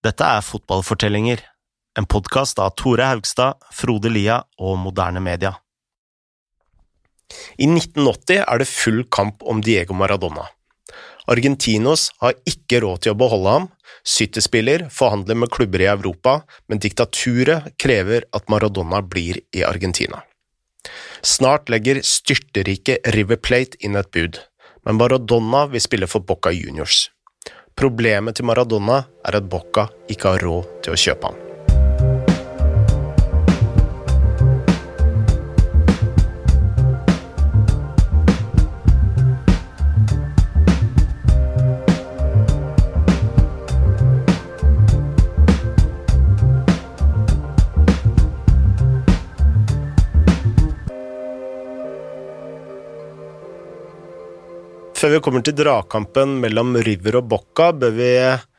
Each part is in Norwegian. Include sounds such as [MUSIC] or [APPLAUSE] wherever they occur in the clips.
Dette er Fotballfortellinger, en podkast av Tore Haugstad, Frode Lia og Moderne Media. I 1980 er det full kamp om Diego Maradona. Argentinos har ikke råd til å beholde ham, City-spiller forhandler med klubber i Europa, men diktaturet krever at Maradona blir i Argentina. Snart legger styrterike River Plate inn et bud, men Maradona vil spille for Boca Juniors. Problemet til Maradona er at Boca ikke har råd til å kjøpe ham. Før vi kommer til dragkampen mellom River og Bocca, bør vi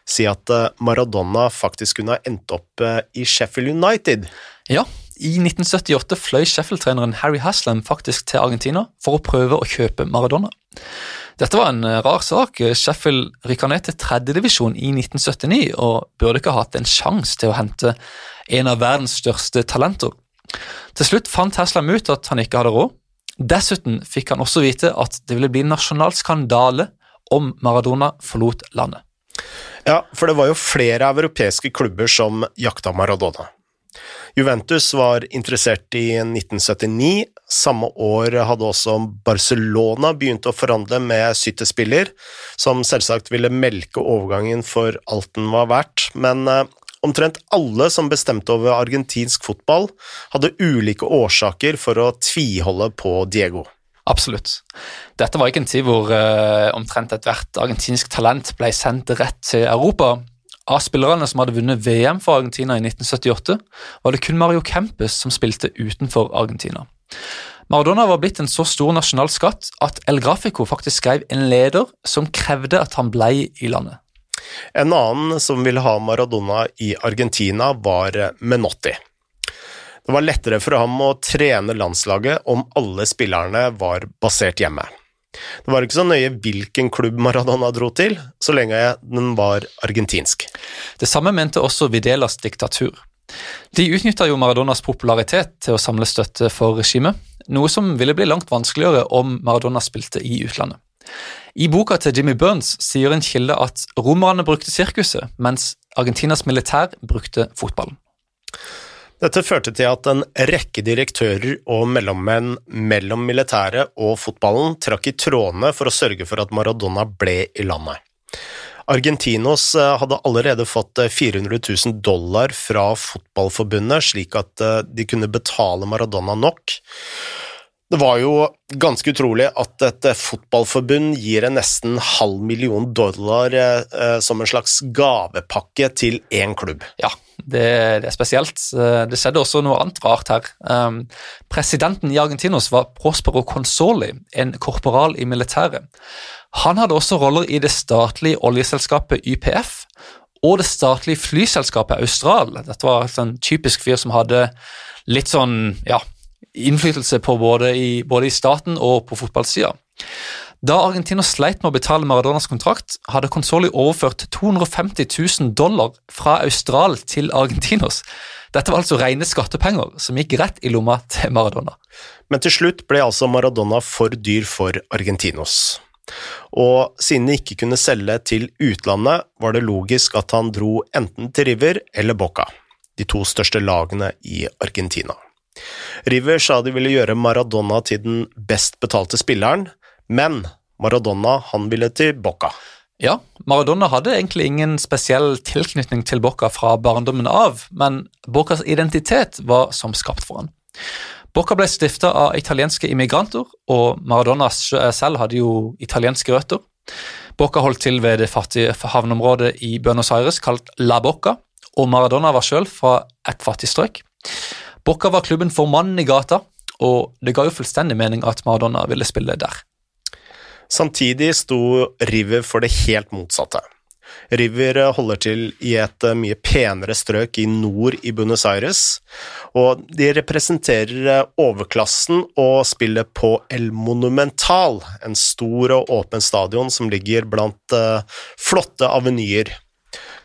si at eh, Maradona faktisk kunne ha endt opp eh, i Sheffield United. Ja, i 1978 fløy Sheffield-treneren Harry Haslam faktisk til Argentina for å prøve å kjøpe Maradona. Dette var en eh, rar sak. Sheffield rykka ned til tredjedivisjon i 1979 og burde ikke ha hatt en sjanse til å hente en av verdens største talenter. Til slutt fant Haslam ut at han ikke hadde råd, Dessuten fikk han også vite at det ville bli nasjonal skandale om Maradona forlot landet. Ja, for det var jo flere europeiske klubber som jakta Maradona. Juventus var interessert i 1979. Samme år hadde også Barcelona begynt å forhandle med City-spiller, som selvsagt ville melke overgangen for alt den var verdt, men eh, Omtrent alle som bestemte over argentinsk fotball, hadde ulike årsaker for å tviholde på Diego. Absolutt. Dette var ikke en tid hvor uh, omtrent ethvert argentinsk talent ble sendt rett til Europa. Av spillerne som hadde vunnet VM for Argentina i 1978, var det kun Mario Campus som spilte utenfor Argentina. Maradona var blitt en så stor nasjonal skatt at El Grafico faktisk skrev en leder som krevde at han ble i landet. En annen som ville ha Maradona i Argentina, var Menotti. Det var lettere for ham å trene landslaget om alle spillerne var basert hjemme. Det var ikke så nøye hvilken klubb Maradona dro til, så lenge den var argentinsk. Det samme mente også Videlas diktatur. De utnytta jo Maradonas popularitet til å samle støtte for regimet, noe som ville bli langt vanskeligere om Maradona spilte i utlandet. I boka til Jimmy Burns sier en kilde at romerne brukte sirkuset, mens Argentinas militær brukte fotballen. Dette førte til at en rekke direktører og mellommenn mellom militæret og fotballen trakk i trådene for å sørge for at Maradona ble i landet. Argentinos eh, hadde allerede fått 400 eh, 000 dollar fra fotballforbundet, slik at eh, de kunne betale Maradona nok det var jo ganske utrolig at et eh, fotballforbund gir en nesten halv million dollar eh, som en slags gavepakke til én klubb. Ja, det, det, er spesielt. Eh, det skjedde også noe annet rart her. Um, presidenten i Argentinos var Prospero Consoli, en korporal i militæret. Han hadde også roller i det statlige oljeselskapet YPF og det statlige flyselskapet Austral. Dette var en sånn typisk fyr som hadde litt sånn, ja innflytelse på både i, både i staten og på fotballsida. Da Argentina sleit med å betale Maradonas kontrakt, hadde Consoli overført 250 000 dollar fra Austral til Argentinos. Dette var altså rene skattepenger som gikk rett i lomma til Maradona. Men til slutt ble altså Maradona for dyr for Argentinos. Og siden de ikke kunne selge til utlandet, var det logisk at han dro enten til River eller Boca, de to største lagene i Argentina. River sa de ville gjøre Maradona til den best betalte spilleren, men Maradona han ville til Boca. Ja, Maradona hadde egentlig ingen spesiell tilknytning til Boca fra barndommen av, men Bocas identitet var som skapt for han. Boca ble stifta av italienske immigranter, og Maradona selv hadde jo italienske røtter. Boca holdt til ved det fattige havneområdet i Buenos Aires kalt La Boca, og Maradona var sjøl fra et fattig strøk. Bocca var klubben for mannen i gata, og det ga jo fullstendig mening at Maradona ville spille der. Samtidig sto River for det helt motsatte. River holder til i et mye penere strøk i nord i Buenos Aires, og de representerer overklassen og spiller på El Monumental, en stor og åpen stadion som ligger blant uh, flotte avenyer.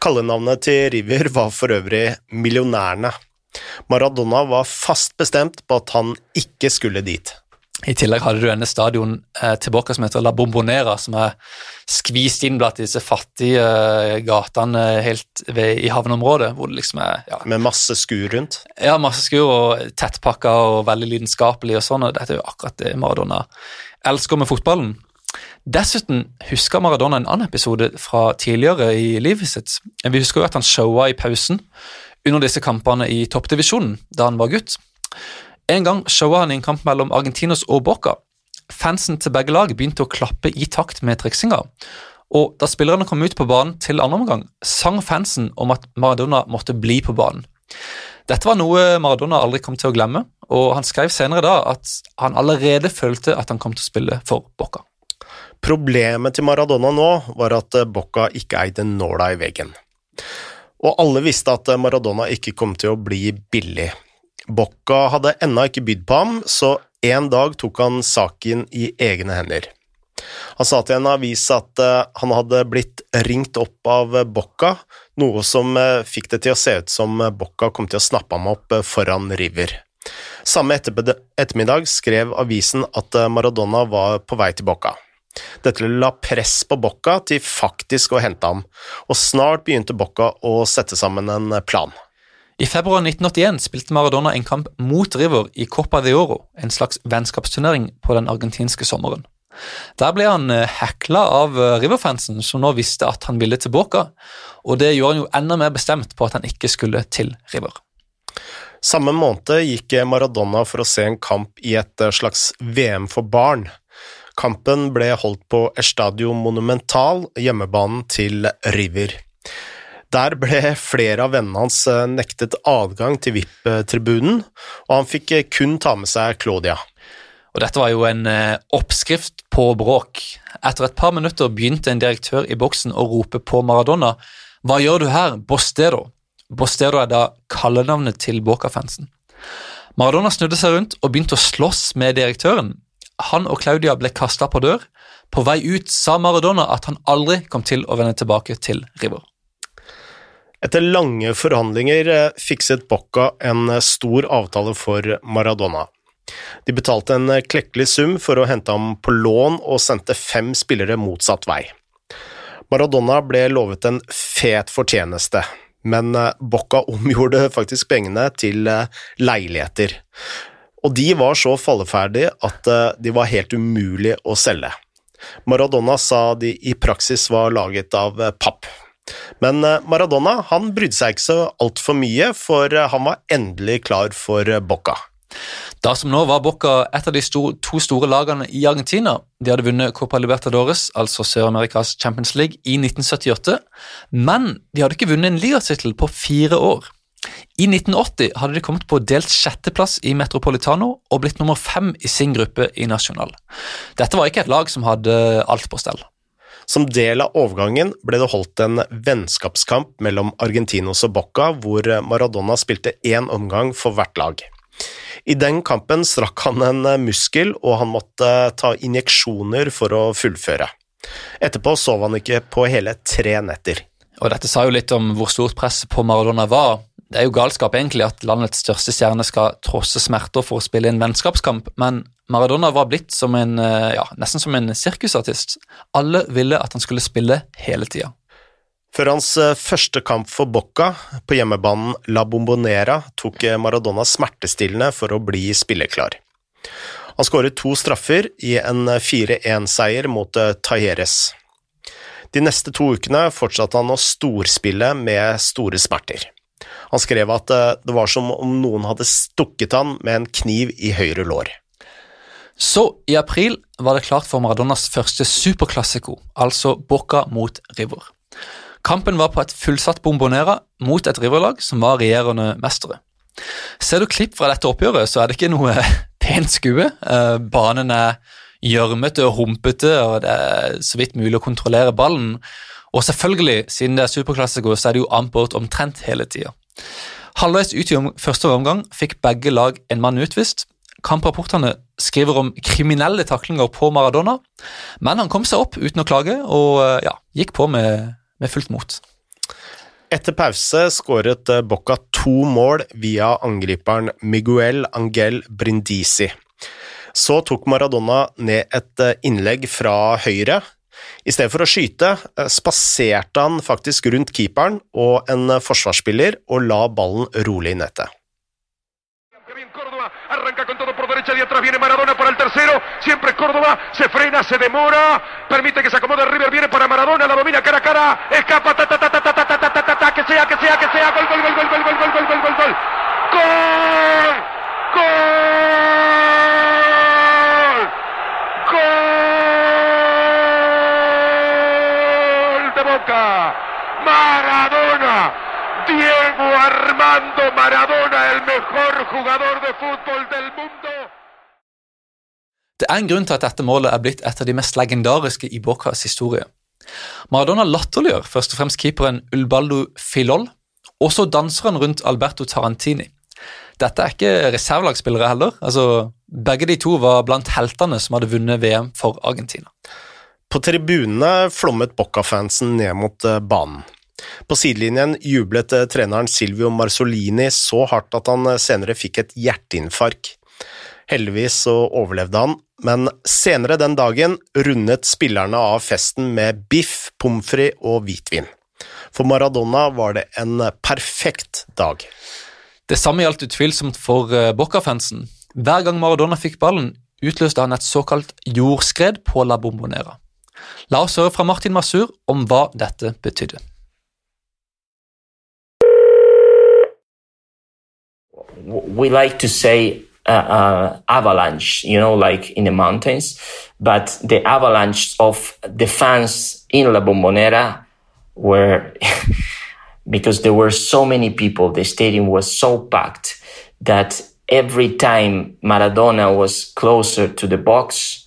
Kallenavnet til River var for øvrig Millionærene. Maradona var fast bestemt på at han ikke skulle dit. I tillegg hadde du denne stadion eh, tilbake som heter La Bombonera, som er skvist inn blant disse fattige eh, gatene helt ved, i havneområdet. hvor det liksom er... Ja, Med masse skur rundt. ja masse skur og tettpakka og veldig lidenskapelig og sånn, og dette er jo akkurat det Maradona elsker med fotballen. Dessuten husker Maradona en annen episode fra tidligere i livet sitt. Vi husker jo at han showa i pausen under disse kampene i toppdivisjonen da han var gutt. En gang showa han i en kamp mellom Argentinos og Boca. Fansen til begge lag begynte å klappe i takt med triksinga. Og da spillerne kom ut på banen til andre omgang, sang fansen om at Maradona måtte bli på banen. Dette var noe Maradona aldri kom til å glemme, og han skrev senere da at han allerede følte at han kom til å spille for Boca. Problemet til Maradona nå var at Boca ikke eide nåla i veggen. Og alle visste at Maradona ikke kom til å bli billig. Bocca hadde ennå ikke bydd på ham, så en dag tok han saken i egne hender. Han sa til en avis at eh, han hadde blitt ringt opp av Bocca, noe som eh, fikk det til å se ut som Bocca kom til å snappe ham opp eh, foran River. Samme ettermiddag skrev avisen at Maradona var på vei til Bocca. Dette la press på Bocca til faktisk å hente ham, og snart begynte Bocca å sette sammen en plan. I februar 1981 spilte Maradona en kamp mot River i Copa de Oro, en slags vennskapsturnering på den argentinske sommeren. Der ble han hekla eh, av eh, River-fansen, som nå visste at han ville til tilbake, og det gjorde han jo enda mer bestemt på at han ikke skulle til River. Samme måned gikk Maradona for å se en kamp i et eh, slags VM for barn. Kampen ble holdt på Estadio Monumental, hjemmebanen til River. Der ble flere av vennene hans eh, nektet adgang til VIP-tribunen, og han fikk eh, kun ta med seg Claudia. Og Dette var jo en eh, oppskrift på bråk. Etter et par minutter begynte en direktør i boksen å rope på Maradona. Hva gjør du her, Bostero? Bostero er da kallenavnet til Boca-fansen. Maradona snudde seg rundt og begynte å slåss med direktøren. Han og Claudia ble kasta på dør. På vei ut sa Maradona at han aldri kom til å vende tilbake til River. Etter lange forhandlinger eh, fikset Bocca en eh, stor avtale for Maradona. De betalte en eh, klekkelig sum for å hente ham på lån og sendte fem spillere motsatt vei. Maradona ble lovet en fet fortjeneste, men Bocca omgjorde faktisk pengene til leiligheter. Og de var så falleferdige at de var helt umulig å selge. Maradona sa de i praksis var laget av papp. Men eh, Maradona han brydde seg ikke så altfor mye, for eh, han var endelig klar for eh, Boca. Da som nå var Boca et av de store, to store lagene i Argentina. De hadde vunnet Copa Libertadores, altså Sør-Amerikas Champions League, i 1978, men de hadde ikke vunnet en ligatittel på fire år. I 1980 hadde de kommet på delt sjetteplass i Metropolitano og blitt nummer fem i sin gruppe i National. Dette var ikke et lag som hadde alt på stell. Som del av overgangen ble det holdt en vennskapskamp mellom Argentinos og Bocca, hvor Maradona spilte én omgang for hvert lag. I den kampen strakk han en muskel, og han måtte ta injeksjoner for å fullføre. Etterpå sov han ikke på hele tre netter. Og Dette sa jo litt om hvor stort presset på Maradona var. Det er jo galskap egentlig at landets største stjerne skal trosse smerter for å spille en vennskapskamp, men Maradona var blitt som en, eh, ja, nesten som en sirkusartist. Alle ville at han skulle spille hele tida. Før hans eh, første kamp for Bocca, på hjemmebanen La Bombonera, tok eh, Maradona smertestillende for å bli spilleklar. Han skåret to straffer i en 4-1-seier mot Tajeres. De neste to ukene fortsatte han å storspille med store smerter. Han skrev at det var som om noen hadde stukket han med en kniv i høyre lår. Så i april var det klart for Maradonas første superklassiko, altså Boca mot River. Kampen var på et fullsatt Bombonera mot et Riverlag som var regjerende mestere. Ser du klipp fra dette oppgjøret, så er det ikke noe [LAUGHS] pent skue. Eh, banen er gjørmete og humpete, og det er så vidt mulig å kontrollere ballen. Og selvfølgelig, siden det er superklassiko, så er det jo ampert omtrent hele tida. Halvveis ut i første omgang fikk begge lag en mann utvist, Kamprapportene skriver om kriminelle taklinger på Maradona, men han kom seg opp uten å klage og eh, ja, gikk på med, med fullt mot. Etter pause skåret eh, Bocca to mål via angriperen Miguel Angel Brindisi. Så tok Maradona ned et eh, innlegg fra høyre. I stedet for å skyte, eh, spaserte han faktisk rundt keeperen og en forsvarsspiller og la ballen rolig i nettet. Arranca con todo por derecha y atrás viene Maradona para el tercero. Siempre Córdoba. Se frena, se demora. Permite que se acomode River. Viene para Maradona. La domina cara a cara. Escapa. Ta, ta, ta, ta, ta, ta, ta, ta, ta, ta, que sea, que sea, que sea. Gol, gol, gol, gol, gol, gol, gol, gol, gol, gol. Gol. Gol. Gol Boca. Maradona. Diego Armando Maradona, el mejor jugador de fútbol del mundo. Det er en grunn til at dette målet er blitt et av de mest legendariske i Bocas historie. Maradona latterliggjør først og fremst keeperen Ulbaldo Filol, og så danser han rundt Alberto Tarantini. Dette er ikke reservelagsspillere heller. altså Begge de to var blant heltene som hadde vunnet VM for Argentina. På tribunene flommet Bocca-fansen ned mot eh, banen. På sidelinjen jublet eh, treneren Silvio Marsolini så hardt at han eh, senere fikk et hjerteinfarkt. Heldigvis så overlevde han, men senere den dagen rundet spillerne av festen med biff, pommes frites og hvitvin. For Maradona var det en perfekt dag. Det samme gjaldt utvilsomt for Boca-fansen. Hver gang Maradona fikk ballen, utløste han et såkalt jordskred på La Bombonera. La oss høre fra Martin Masur om hva dette betydde. we like to say uh, uh, avalanche, you know, like in the mountains, but the avalanche of the fans in La Bombonera were [LAUGHS] because there were so many people, the stadium was so packed that every time Maradona was closer to the box,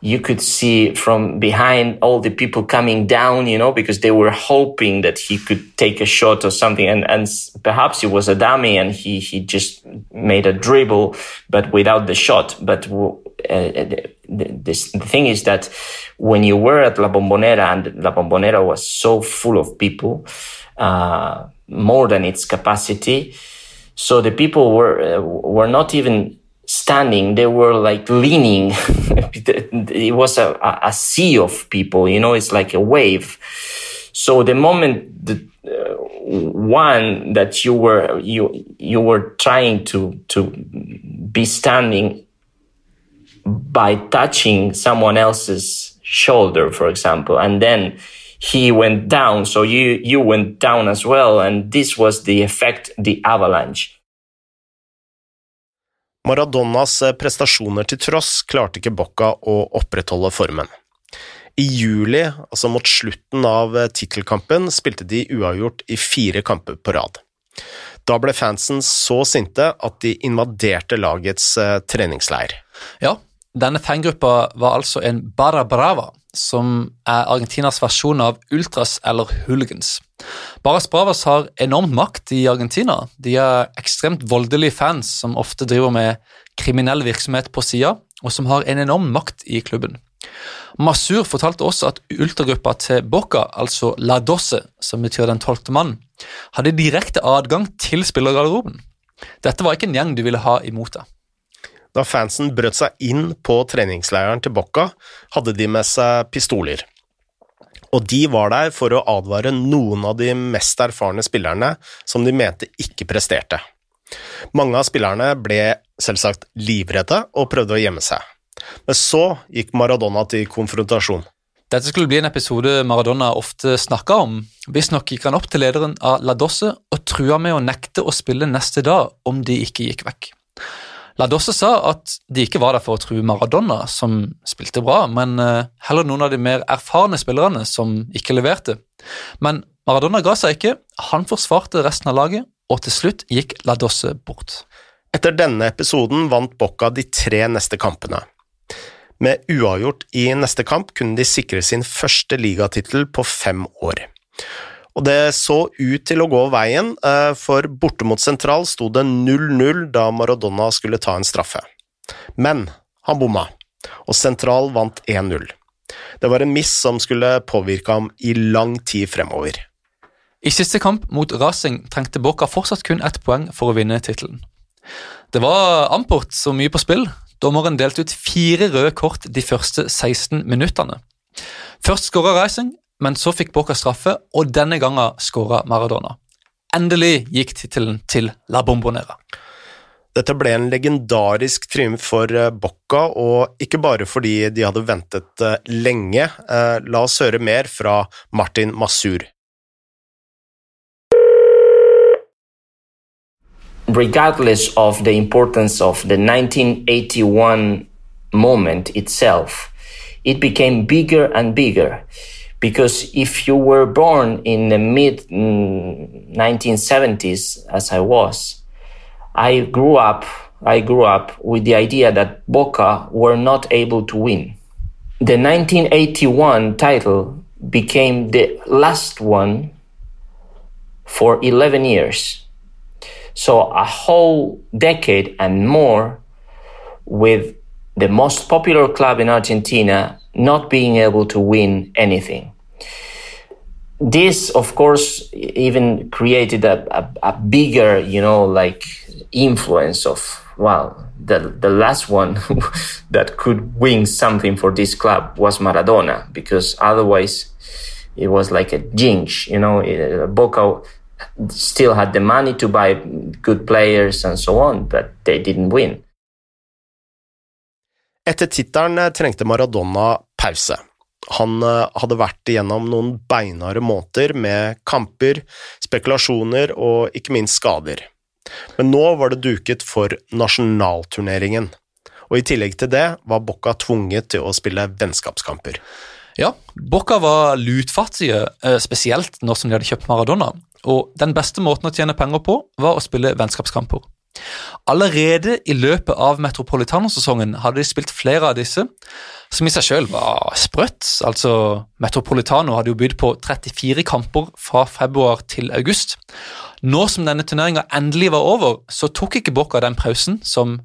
you could see from behind all the people coming down, you know, because they were hoping that he could take a shot or something. And, and perhaps he was a dummy and he, he just made a dribble, but without the shot. But uh, the, this, the thing is that when you were at La Bombonera and La Bombonera was so full of people, uh, more than its capacity, so the people were uh, were not even standing they were like leaning [LAUGHS] it was a, a sea of people you know it's like a wave. So the moment the uh, one that you were you you were trying to to be standing by touching someone else's shoulder for example and then he went down. So you you went down as well and this was the effect the avalanche Maradonas eh, prestasjoner til tross klarte ikke Bocca å opprettholde formen. I juli, altså mot slutten av eh, tittelkampen, spilte de uavgjort i fire kamper på rad. Da ble fansen så sinte at de invaderte lagets eh, treningsleir. Ja, denne fangruppa var altså en Barra Brava, som er Argentinas versjon av ultras eller hooligans. Barras Bravas har enormt makt i Argentina. De er ekstremt voldelige fans som ofte driver med kriminell virksomhet på sida, og som har en enorm makt i klubben. Masur fortalte også at ultragruppa til Boca, altså La Dosse, som betyr den tolvte mann, hadde direkte adgang til spillergarderoben. Dette var ikke en gjeng du ville ha imot deg. Da fansen brøt seg inn på treningsleiren til Bocca, hadde de med seg pistoler. Og de var der for å advare noen av de mest erfarne spillerne som de mente ikke presterte. Mange av spillerne ble selvsagt livredde og prøvde å gjemme seg. Men så gikk Maradona til konfrontasjon. Dette skulle bli en episode Maradona ofte snakka om. Visstnok gikk han opp til lederen av La Dosse og trua med å nekte å spille neste dag om de ikke gikk vekk. Ladosse sa at de ikke var der for å true Maradona, som spilte bra, men eh, heller noen av de mer erfarne spillerne som ikke leverte. Men Maradona ga seg ikke, han forsvarte resten av laget, og til slutt gikk Ladosse bort. Etter denne episoden vant Bocca de tre neste kampene. Med uavgjort i neste kamp kunne de sikre sin første ligatittel på fem år. Og det så ut til å gå veien, eh, for borte mot Sentral sto det 0-0 da Maradona skulle ta en straffe. Men han bomma, og Sentral vant 1-0. Det var en miss som skulle påvirke ham i lang tid fremover. I siste kamp mot Racing trengte Boca fortsatt kun ett poeng for å vinne tittelen. Det var amport så mye på spill. Dommeren delte ut fire røde kort de første 16 minuttene. Først skåra Racing, men så fikk Boca straffe, og denne gangen skåra Maradona. Endelig gikk tittelen til La Bombonera. Dette ble en legendarisk triumf for eh, Bocca, og ikke bare fordi de hadde ventet eh, lenge. Eh, la oss høre mer fra Martin Masur. regardless of the importance of the 1981 moment itself, it became bigger and bigger. Because if you were born in the mid mm, 1970s, as I was, I grew up, I grew up with the idea that Boca were not able to win. The 1981 title became the last one for 11 years so a whole decade and more with the most popular club in Argentina not being able to win anything. This, of course, even created a, a, a bigger, you know, like influence of, well, the, the last one [LAUGHS] that could win something for this club was Maradona, because otherwise it was like a jinx, you know, uh, Boca still had the money to buy good players and so on, but they didn't win. Etter tittelen eh, trengte Maradona pause. Han eh, hadde vært igjennom noen beinharde måneder med kamper, spekulasjoner og ikke minst skader. Men nå var det duket for nasjonalturneringen, og i tillegg til det var Bocca tvunget til å spille vennskapskamper. Ja, Bocca var lutfattige, eh, spesielt nå som de hadde kjøpt Maradona og den beste måten å tjene penger på var å spille vennskapskamper. Allerede i løpet av Metropolitano-sesongen hadde de spilt flere av disse, som i seg selv var sprøtt. Altså, Metropolitano hadde jo bydd på 34 kamper fra februar til august. Nå som denne turneringa endelig var over, så tok ikke Boca den pausen som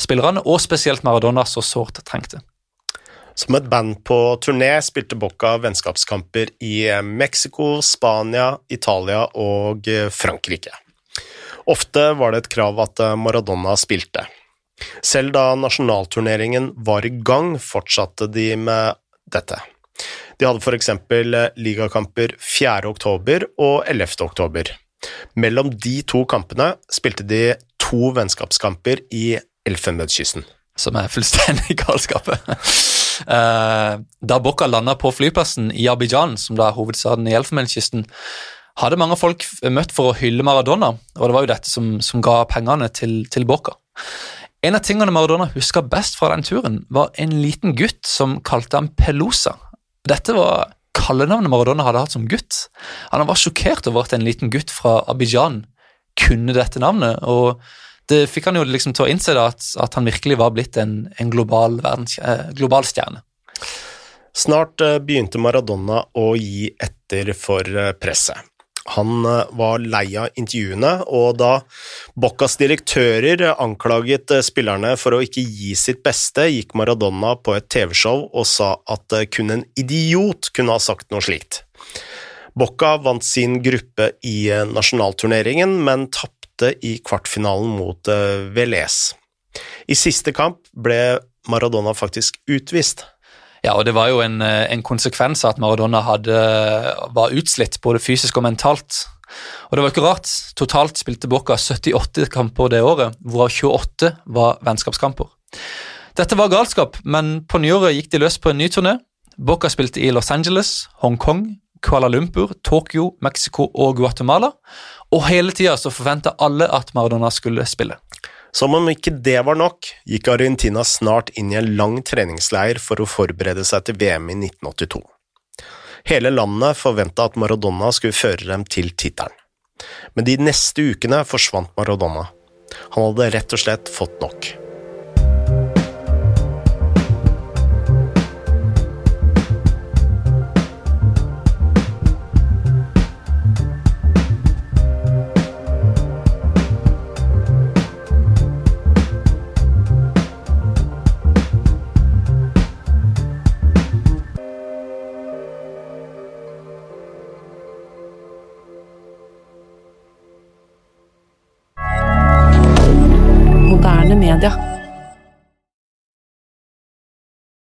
spillerne, og spesielt Maradona, så sårt trengte. Som et band på turné spilte Bocca vennskapskamper i Mexico, Spania, Italia og Frankrike. Ofte var det et krav at eh, Maradona spilte. Selv da nasjonalturneringen var i gang, fortsatte de med dette. De hadde for eksempel ligakamper 4. oktober og 11. oktober. Mellom de to kampene spilte de to vennskapskamper i Elfenbenskysten. Som er fullstendig [LAUGHS] galskap. Eh, da Bocca landa på flyplassen i Abidjan, som da er hovedstaden i Elfenbenskysten, hadde mange folk møtt for å hylle Maradona, og det var jo dette som, som ga pengene til, til Boca. En av tingene Maradona huska best fra den turen, var en liten gutt som kalte ham Pelosa. Dette var kallenavnet Maradona hadde hatt som gutt. Han var sjokkert over at en liten gutt fra Abidjan kunne dette navnet, og det fikk han jo liksom til å innse da, at, at, han virkelig var blitt en, en global, verdens, eh, global, stjerne. Snart eh, begynte Maradona å gi etter for eh, presset. Han eh, var lei av intervjuene, og da Boccas direktører anklaget eh, spillerne for å ikke gi sitt beste, gikk Maradona på et TV-show og sa at kun en idiot kunne ha sagt noe slikt. Bocca vant sin gruppe i nasjonalturneringen, men tapte i kvartfinalen mot eh, Velez. I siste kamp ble Maradona faktisk utvist. Ja, og det var jo en, eh, en konsekvens av at Maradona hadde, var utslitt både fysisk og mentalt. Og det var ikke rart. Totalt spilte Boca 78 kamper det året, hvorav 28 var vennskapskamper. Dette var galskap, men på nyåret gikk de løs på en ny turné. Boca spilte i Los Angeles, Hongkong, Kuala Lumpur, Tokyo, Mexico og Guatemala. Og hele tida forventa alle at Maradona skulle spille. Som om ikke det var nok, gikk Argentina snart inn i en lang treningsleir for å forberede seg til VM i 1982. Hele landet forventa at Maradona skulle føre dem til tittelen. Men de neste ukene forsvant Maradona. Han hadde rett og slett fått nok.